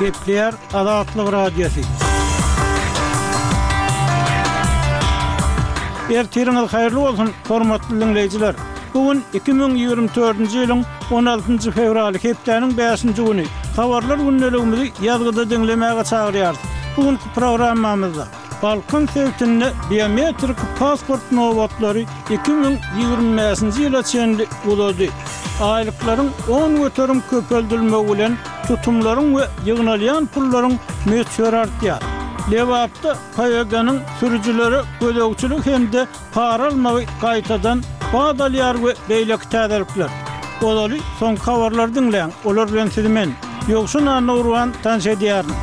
Gepleýär Azatlyk Radiosy. Ertiriňiz haýyrly bolsun, hormatly diňleýjiler! Bu gün 2024-nji ýylyň 16-njy fewraly, hepdäniň bäşinji güni. Habarlar gündeligimizi ýazgyda diňlemäge çagyrýarys. Bu günki programmamyzda. Balkan sebitinde biometrik pasport nobatlary iki müň ýigrimi bäşinji ýyla çenli uzady. Aýlyklaryň on göterim köpeldilmegi bilen tutumlaryň we ýygnalýan pullaryň möçberi artýar. Lebapda PYG-nyň sürüjilere gözegçilik hem-de para almagy gaýtadan bad alýar we beýleki täzelikler. Ozaly soňky habarlary diňläň, olar bilen sizi men, Ýowşan Annawurwan tanyş edýärin.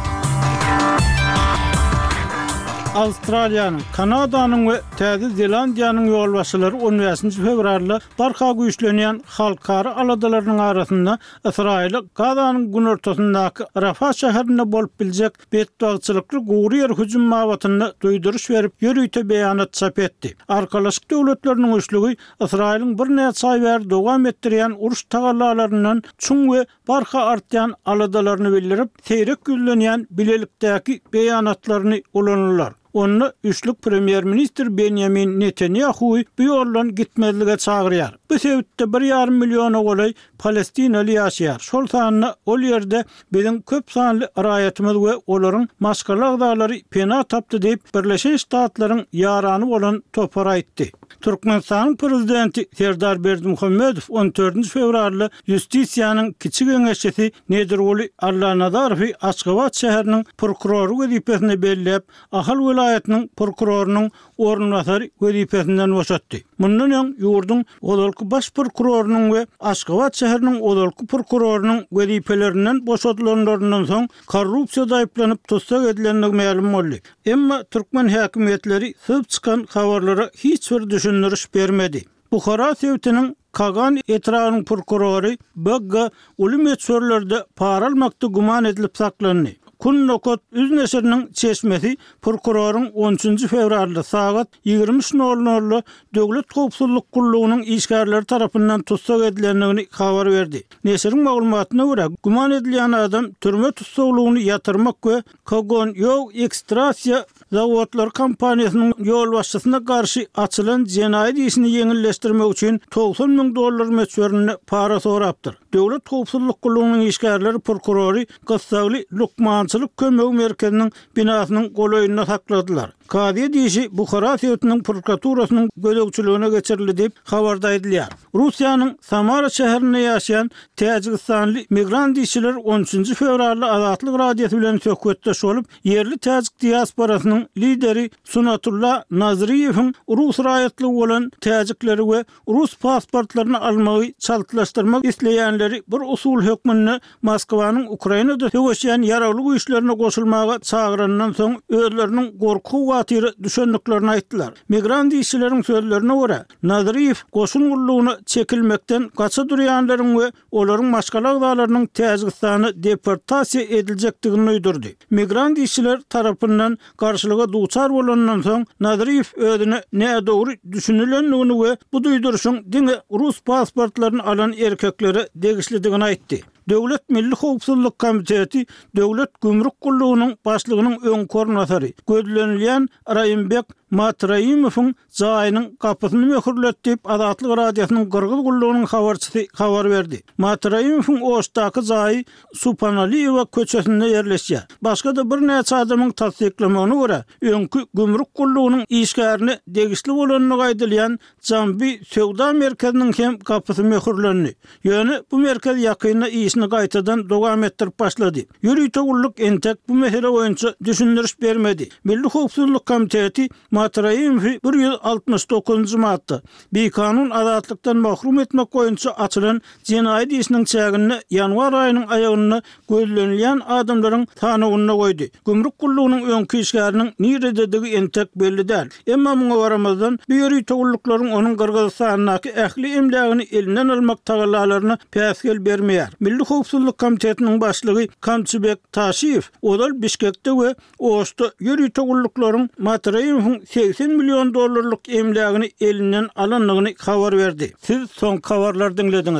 Awstraliýanyň, Kanadanyň we Täze Zelandiýanyň ýolbaşçylary on bäşinji fewralda barha güýçlenýän halkara aladalarynyň arasynda Ysraýyla Gazanyň günortasyndaky Rafah şäherinde bolup biljek Betbagtçylykly gury ýer hüjüm babatynda duýduryş berip, ýörite beýanat çap etdi. Arkalaşyk Döwletleriniň üçlügi Ysraýylyň birnäçe aý bäri dowam etdirýän uruş tagallalaryndan çuň we barha artýan aladalaryny bildirip, seýrek ýüzlenýän bilelikdäki beýanatlaryny ulanarlar. Onda üçlük premýer-ministr Benýamin Netanýahuwy bu ýoldan gitmezlige çagyrýar. Bu sebitde bir ýarym milliona golaý palestinaly ýaşaýar, şol sanda ol ýerde biziň köp sanly raýatymyz we olaryň maşgala agzalary pena tapdy diýip, Birleşen Ştatlaryň ýarany bolan topar aýtdy. Türkmenistanyň prezidenti Serdar Berdimuhamedow on dördünji fewralda Ýustisiýanyň kiçi geňeşçisi Nedirguly Allanazarowy Aşgabat şäheriniň prokurory wezipesine belläp, Ahal welaýatynyň prokurorynyň orunbasary wezipesinden boşatdy. Mundan öň, ýurduň ozalky baş prokurorynyň we Aşgabat şäheriniň ozalky prokurorynyň wezipelerinden boşadylanlaryndan soň korrupsiýada aýyplanyp tussag edilendigi mälim boldy. Emma türkmen häkimiýetleri syzyp çykan habarlara hiç bir düşündiriş bermedi. Buhara sebitiniň Kagan etrabynyň prokurory BG. uly möçberlerde para almakda güman edilip saklandy. Kun nokat üz neşiriniň çeşmesi prokuroryň on üçünji fewralda sagat ýigrimi üç nol nolda Döwlet howpsuzlyk gullugynyň işgärleri tarapyndan tussag edilendigini habar berdi. Neşiriň maglumatyna görä, güman edilýän adam türme tussaglygyny ýatyrmak we Kagon-Ýou ekstrasiýa Zawodlar kompaniýasynyň ýolbaşçysyna garşy açylan jenaýat işini ýeňilleşdirmek üçin togsan müň dollar möçberinde para sorapdyr. Döwlet howpsuzlyk gullugynyň işgärleri prokurory gyssagly lukmançylyk kömegi merkeziniň binasynyň golaýynda sakladylar. Kazyýet işi Buhara sebitiniň prokuraturasynyň gözegçiligine geçirildi diýip, habarda aýdylýar. Russiýanyň Samara şäherinde ýaşaýan täjigistanly migrant işçiler on üçünji fewralda Azatlyk Radiosy bilen söhbetdeş bolup, Ýerli täjik diasporasynyň lideri Sunatulla Nazryýewiň rus raýatlygy bolan täjikleri we rus pasportlaryny almagy çaltlaşdyrmak isleýänleri bir usul hökmünde Moskwanyň Ukrainada söweşýän ýaragly güýçlerine goşulmaga çagyranyndan soň özleriniň gorky-howatyra düşendiklerini aýtdylar. Migrant işçileriň sözlerine görä, Nazryýew goşun gullugyna çekilmekden gaça durýanlaryň we olaryň maşgala agzalarynyň Täjigistana deportasiýa ediljekdigini duýdurdy. Migrant işçiler tarapyndan garşylyga duçar bolanyndan soň, Nazryýew özüne nädogry düşünilendigini we bu duýduryşyň diňe rus pasportlaryny alan erkeklere degişlidigini aýtdy. Döwlet milli howpsuzlyk komiteti Döwlet gümrük gullugynyň başlygynyň öňki orunbasary, gözlenilýän Raimbek Matraimowyň jaýynyň gapysyny möhürledi diýip, Azatlyk Radiosynyň Gyrgyz gullugynyň habarçysy habar berdi. Matraimowyň Oşdaky jaýy Supanaliýewa köçesinde ýerleşýär. Başga-da birnäçe adamyň tassyklamagyna görä, öňki gümrük gullugynyň işgärine degişli bolandygy aýdylýan Jambi söwda merkeziniň hem gapysy möhürlendi. Ýöne bu merkez ýakynda işini gaýtadan dowam etdirip başlady. Ýörite gulluk entek bu mesele boýunça düşündiriş bermedi. Milli howpsuzlyk komiteti Maty Raimowy bir ýüz altmyş dokuzynjy madda, bikanun azatlykdan mahrum etmek boýunça açylan jenaýat işiniň çäginde ýanwar aýynyň aýagynda gözlenilýän adamlaryň sanawynda goýdy. Gümrük gullugynyň öňki işgäriniň nirededigi entek belli däl. Emma muňa garamazdan, bu ýörite gulluklaryň onuň Gyrgyzystandaky ähli emlägini elinden almak tagallalaryna päsgel bermeýär. Milli howpsuzlyk komitetiniň başlygy Kamçybek Taşyýew ozal Bişkekde we Osta ýörite gulluklaryň Matreýewiň segsen million dollarlyk emlägini elinden alandygyny habar berdi. Siz soňky habarlary diňlediňiz.